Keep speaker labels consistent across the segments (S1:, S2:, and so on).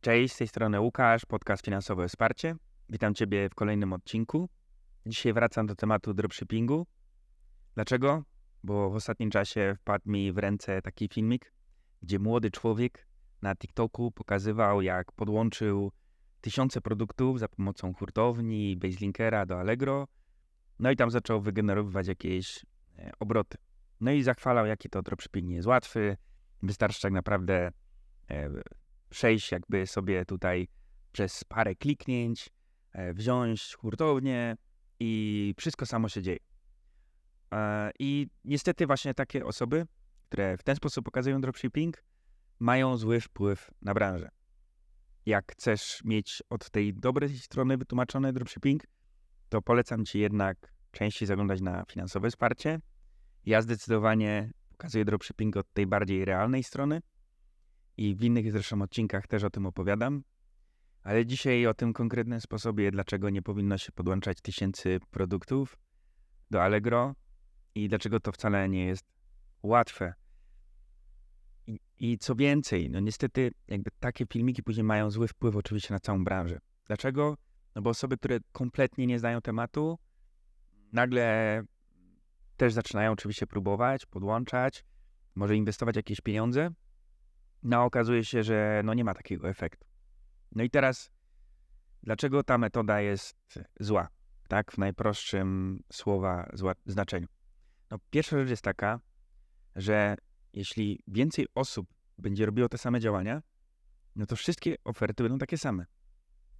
S1: Cześć, z tej strony Łukasz, podcast Finansowe Wsparcie. Witam Ciebie w kolejnym odcinku. Dzisiaj wracam do tematu dropshippingu. Dlaczego? Bo w ostatnim czasie wpadł mi w ręce taki filmik, gdzie młody człowiek na TikToku pokazywał, jak podłączył tysiące produktów za pomocą hurtowni, Baselinkera do Allegro. No i tam zaczął wygenerowywać jakieś e, obroty. No i zachwalał, jaki to dropshipping nie jest łatwy. Wystarczy tak naprawdę e, przejść jakby sobie tutaj przez parę kliknięć, e, wziąć hurtownię i wszystko samo się dzieje. I niestety właśnie takie osoby, które w ten sposób pokazują dropshipping, mają zły wpływ na branżę. Jak chcesz mieć od tej dobrej strony wytłumaczony dropshipping, to polecam Ci jednak częściej zaglądać na finansowe wsparcie. Ja zdecydowanie pokazuję dropshipping od tej bardziej realnej strony i w innych zresztą odcinkach też o tym opowiadam. Ale dzisiaj o tym konkretnym sposobie, dlaczego nie powinno się podłączać tysięcy produktów do Allegro i dlaczego to wcale nie jest łatwe. I, I, co więcej, no niestety jakby takie filmiki później mają zły wpływ oczywiście na całą branżę. Dlaczego? No bo osoby, które kompletnie nie znają tematu, nagle też zaczynają oczywiście próbować, podłączać, może inwestować jakieś pieniądze, no okazuje się, że no nie ma takiego efektu. No i teraz, dlaczego ta metoda jest zła? Tak, w najprostszym słowa zła, znaczeniu. No, pierwsza rzecz jest taka, że jeśli więcej osób będzie robiło te same działania, no to wszystkie oferty będą takie same.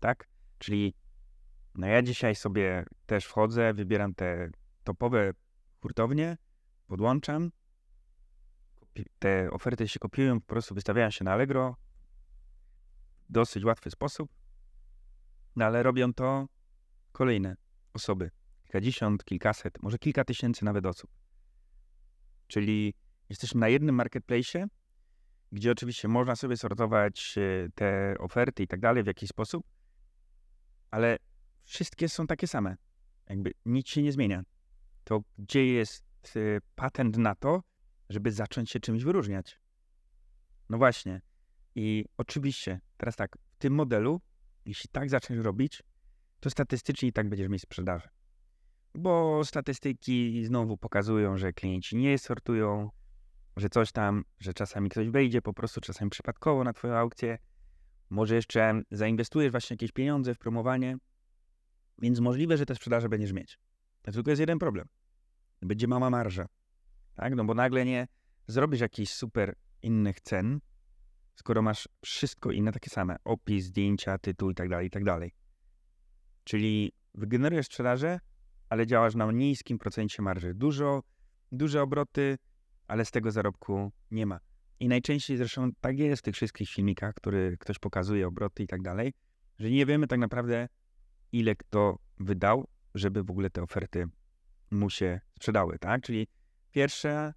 S1: Tak? Czyli no ja dzisiaj sobie też wchodzę, wybieram te topowe hurtownie, podłączam, te oferty się kopiują, po prostu wystawiają się na Allegro w dosyć łatwy sposób, no ale robią to kolejne osoby, kilkadziesiąt, kilkaset, może kilka tysięcy nawet osób. Czyli jesteśmy na jednym marketplace, gdzie oczywiście można sobie sortować e, te oferty i tak dalej w jakiś sposób, ale wszystkie są takie same. Jakby nic się nie zmienia. To gdzie jest e, patent na to, żeby zacząć się czymś wyróżniać? No właśnie. I oczywiście, teraz tak, w tym modelu, jeśli tak zaczniesz robić, to statystycznie i tak będziesz mieć sprzedaży. Bo statystyki znowu pokazują, że klienci nie sortują, że coś tam, że czasami ktoś wejdzie po prostu, czasami przypadkowo na Twoją aukcję. Może jeszcze zainwestujesz właśnie jakieś pieniądze w promowanie, więc możliwe, że te sprzedaże będziesz mieć. Tylko jest jeden problem. Będzie mała marża. Tak? No bo nagle nie zrobisz jakichś super innych cen, skoro masz wszystko inne takie same. Opis, zdjęcia, tytuł i tak dalej, i tak dalej. Czyli wygenerujesz sprzedaże, ale działasz na niskim procencie marży. Dużo, duże obroty, ale z tego zarobku nie ma. I najczęściej zresztą tak jest w tych wszystkich filmikach, które ktoś pokazuje, obroty i tak dalej, że nie wiemy tak naprawdę, ile kto wydał, żeby w ogóle te oferty mu się sprzedały, tak? Czyli pierwsza,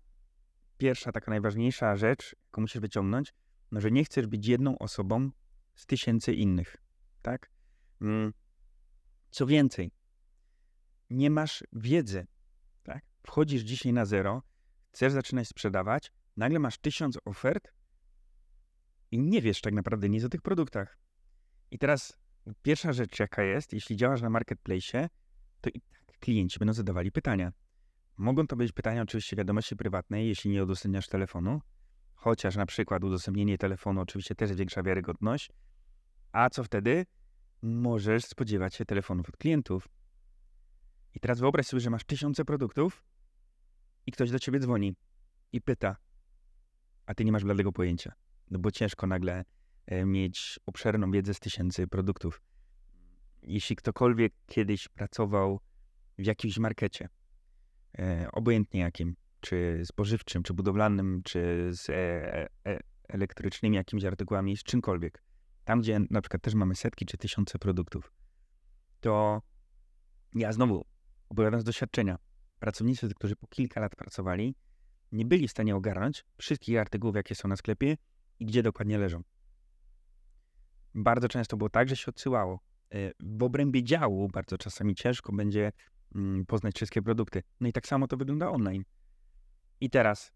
S1: pierwsza taka najważniejsza rzecz, jaką musisz wyciągnąć, no, że nie chcesz być jedną osobą z tysięcy innych, tak? Mm. Co więcej, nie masz wiedzy, tak? Wchodzisz dzisiaj na zero, chcesz zaczynać sprzedawać, nagle masz tysiąc ofert i nie wiesz tak naprawdę nic o tych produktach. I teraz pierwsza rzecz, jaka jest, jeśli działasz na marketplace, to i tak klienci będą zadawali pytania. Mogą to być pytania oczywiście wiadomości prywatnej, jeśli nie udostępniasz telefonu, chociaż na przykład udostępnienie telefonu oczywiście też zwiększa wiarygodność. A co wtedy? Możesz spodziewać się telefonów od klientów. I teraz wyobraź sobie, że masz tysiące produktów i ktoś do ciebie dzwoni i pyta, a ty nie masz bladego pojęcia, no bo ciężko nagle e, mieć obszerną wiedzę z tysięcy produktów. Jeśli ktokolwiek kiedyś pracował w jakimś markecie, obojętnie jakim, czy spożywczym, czy budowlanym, czy z e, e, elektrycznymi jakimiś artykułami, z czymkolwiek, tam gdzie na przykład też mamy setki czy tysiące produktów, to ja znowu opowiadam z doświadczenia. Pracownicy, którzy po kilka lat pracowali, nie byli w stanie ogarnąć wszystkich artykułów, jakie są na sklepie i gdzie dokładnie leżą. Bardzo często było tak, że się odsyłało. E, w obrębie działu bardzo czasami ciężko będzie poznać wszystkie produkty. No i tak samo to wygląda online. I teraz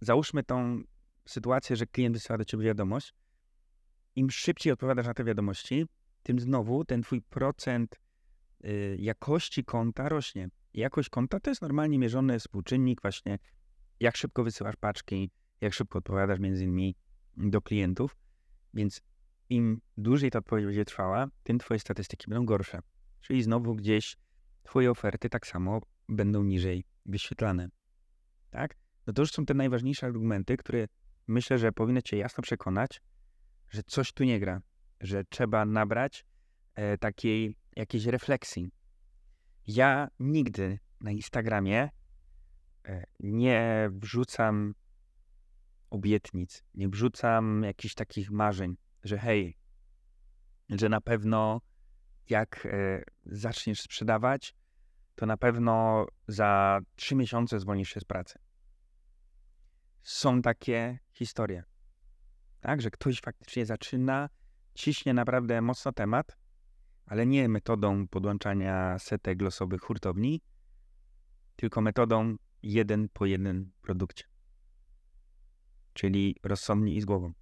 S1: załóżmy tą sytuację, że klient wysyła do ciebie wiadomość im szybciej odpowiadasz na te wiadomości, tym znowu ten twój procent y, jakości konta rośnie. Jakość konta to jest normalnie mierzony współczynnik właśnie, jak szybko wysyłasz paczki, jak szybko odpowiadasz między innymi do klientów, więc im dłużej ta odpowiedź będzie trwała, tym twoje statystyki będą gorsze. Czyli znowu gdzieś twoje oferty tak samo będą niżej wyświetlane. Tak? No to już są te najważniejsze argumenty, które myślę, że powinny cię jasno przekonać, że coś tu nie gra, że trzeba nabrać e, takiej jakiejś refleksji. Ja nigdy na Instagramie e, nie wrzucam obietnic, nie wrzucam jakichś takich marzeń, że hej, że na pewno jak e, zaczniesz sprzedawać, to na pewno za trzy miesiące zwolnisz się z pracy. Są takie historie, tak, że ktoś faktycznie zaczyna, ciśnie naprawdę mocno temat, ale nie metodą podłączania setek losowych hurtowni, tylko metodą jeden po jeden produkcie. Czyli rozsądnie i z głową.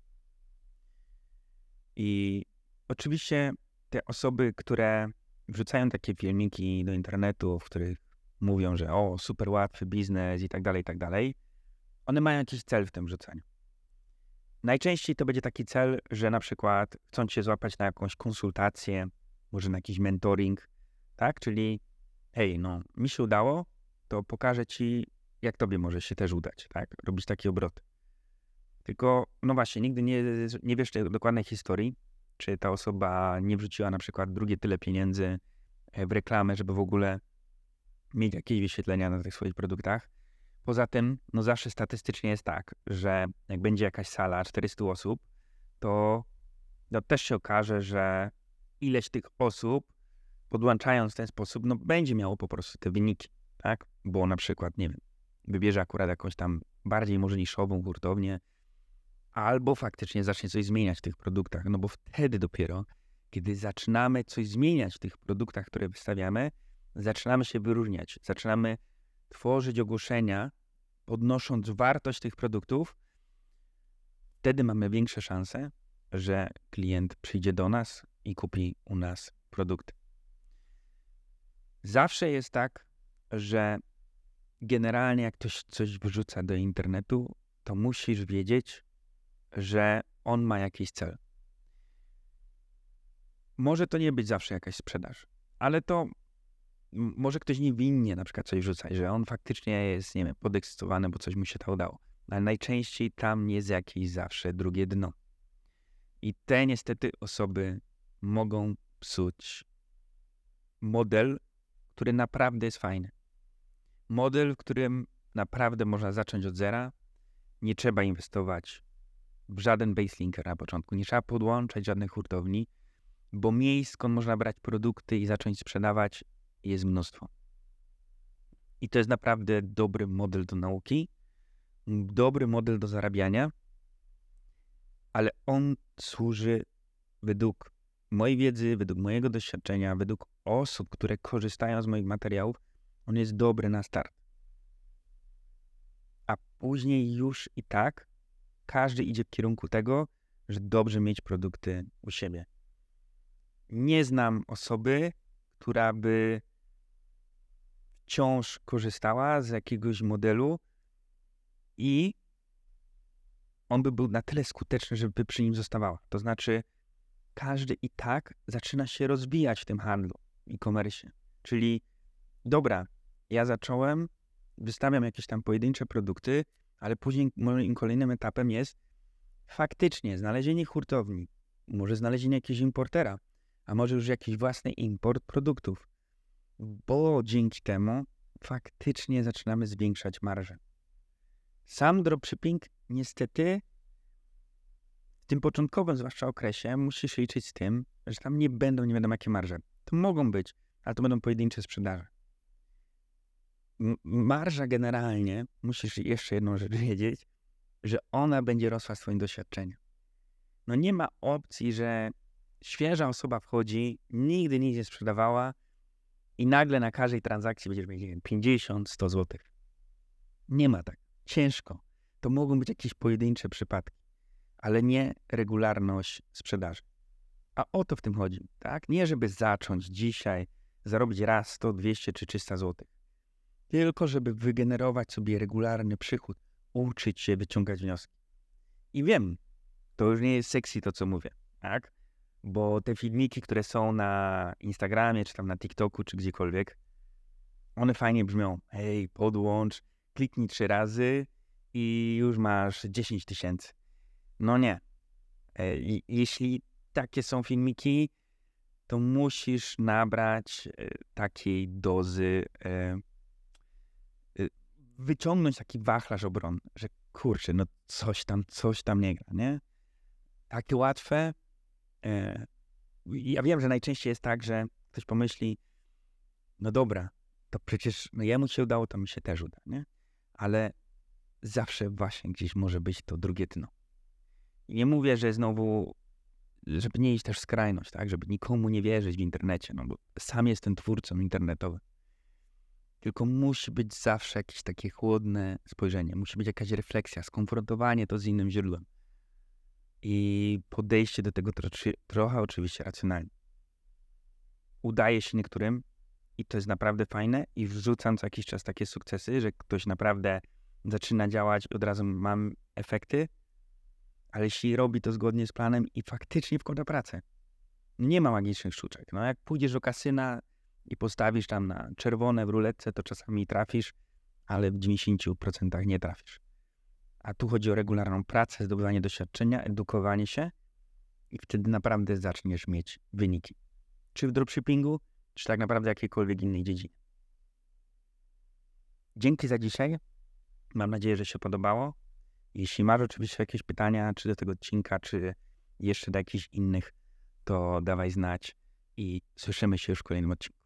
S1: I oczywiście te osoby, które wrzucają takie filmiki do internetu, w których mówią, że o, super łatwy biznes i tak dalej, i tak dalej, one mają jakiś cel w tym wrzucaniu. Najczęściej to będzie taki cel, że na przykład chcą cię złapać na jakąś konsultację, może na jakiś mentoring, tak? Czyli hej, no, mi się udało, to pokażę ci, jak tobie może się też udać, tak? Robić takie obroty. Tylko, no właśnie, nigdy nie, nie wiesz tej dokładnej historii, czy ta osoba nie wrzuciła na przykład drugie tyle pieniędzy e, w reklamę, żeby w ogóle mieć jakieś wyświetlenia na tych swoich produktach. Poza tym, no zawsze statystycznie jest tak, że jak będzie jakaś sala 400 osób, to no też się okaże, że ileś tych osób, podłączając w ten sposób, no będzie miało po prostu te wyniki, tak? Bo na przykład, nie wiem, wybierze akurat jakąś tam bardziej może niszową hurtownię, albo faktycznie zacznie coś zmieniać w tych produktach, no bo wtedy dopiero, kiedy zaczynamy coś zmieniać w tych produktach, które wystawiamy, zaczynamy się wyróżniać, zaczynamy tworzyć ogłoszenia, podnosząc wartość tych produktów, wtedy mamy większe szanse, że klient przyjdzie do nas i kupi u nas produkty. Zawsze jest tak, że generalnie jak ktoś coś wrzuca do internetu, to musisz wiedzieć, że on ma jakiś cel. Może to nie być zawsze jakaś sprzedaż, ale to może ktoś niewinnie na przykład coś wrzucać, że on faktycznie jest, nie wiem, podekscytowany, bo coś mu się to udało. Ale najczęściej tam jest jakieś zawsze drugie dno. I te niestety osoby mogą psuć model, który naprawdę jest fajny. Model, w którym naprawdę można zacząć od zera. Nie trzeba inwestować żaden baselinker na początku. Nie trzeba podłączać żadnych hurtowni, bo miejsc, skąd można brać produkty i zacząć sprzedawać, jest mnóstwo. I to jest naprawdę dobry model do nauki, dobry model do zarabiania, ale on służy według mojej wiedzy, według mojego doświadczenia, według osób, które korzystają z moich materiałów, on jest dobry na start. A później już i tak każdy idzie w kierunku tego, że dobrze mieć produkty u siebie. Nie znam osoby, która by wciąż korzystała z jakiegoś modelu i on by był na tyle skuteczny, żeby przy nim zostawała. To znaczy, każdy i tak zaczyna się rozwijać w tym handlu e-commerce. Czyli dobra, ja zacząłem, wystawiam jakieś tam pojedyncze produkty, ale później moim kolejnym etapem jest faktycznie znalezienie hurtowni, może znalezienie jakiegoś importera, a może już jakiś własny import produktów, bo dzięki temu faktycznie zaczynamy zwiększać marżę. Sam dropshipping niestety w tym początkowym zwłaszcza okresie musisz liczyć z tym, że tam nie będą nie wiadomo jakie marże. To mogą być, ale to będą pojedyncze sprzedaże. Marża generalnie, musisz jeszcze jedną rzecz wiedzieć, że ona będzie rosła swoim doświadczeniem. No nie ma opcji, że świeża osoba wchodzi, nigdy nic nie sprzedawała i nagle na każdej transakcji będziesz mieć 50, 100 zł. Nie ma tak. Ciężko. To mogą być jakieś pojedyncze przypadki ale nie regularność sprzedaży. A o to w tym chodzi, tak? Nie żeby zacząć dzisiaj zarobić raz 100, 200 czy 300 zł, tylko żeby wygenerować sobie regularny przychód, uczyć się wyciągać wnioski. I wiem, to już nie jest sexy to, co mówię, tak? Bo te filmiki, które są na Instagramie, czy tam na TikToku, czy gdziekolwiek, one fajnie brzmią. Hej, podłącz, kliknij trzy razy i już masz 10 tysięcy. No nie. E, jeśli takie są filmiki, to musisz nabrać e, takiej dozy, e, wyciągnąć taki wachlarz obronny, że kurczę, no coś tam, coś tam nie gra, nie? Takie łatwe. Ja wiem, że najczęściej jest tak, że ktoś pomyśli, no dobra, to przecież no jemu się udało, to mi się też uda, nie? Ale zawsze właśnie gdzieś może być to drugie dno. I nie mówię, że znowu, żeby nie iść też w skrajność, tak? Żeby nikomu nie wierzyć w internecie, no bo sam jestem twórcą internetowym. Tylko musi być zawsze jakieś takie chłodne spojrzenie, musi być jakaś refleksja, skonfrontowanie to z innym źródłem. I podejście do tego trochę, oczywiście racjonalnie. Udaje się niektórym, i to jest naprawdę fajne i wrzucam co jakiś czas takie sukcesy, że ktoś naprawdę zaczyna działać od razu mam efekty, ale jeśli robi to zgodnie z planem i faktycznie wkłada pracę, nie ma magicznych sztuczek. No jak pójdziesz do kasyna i postawisz tam na czerwone w ruletce, to czasami trafisz, ale w 90% nie trafisz. A tu chodzi o regularną pracę, zdobywanie doświadczenia, edukowanie się i wtedy naprawdę zaczniesz mieć wyniki. Czy w dropshippingu, czy tak naprawdę jakiejkolwiek innej dziedzinie. Dzięki za dzisiaj. Mam nadzieję, że się podobało. Jeśli masz oczywiście jakieś pytania, czy do tego odcinka, czy jeszcze do jakichś innych, to dawaj znać i słyszymy się już w kolejnym odcinku.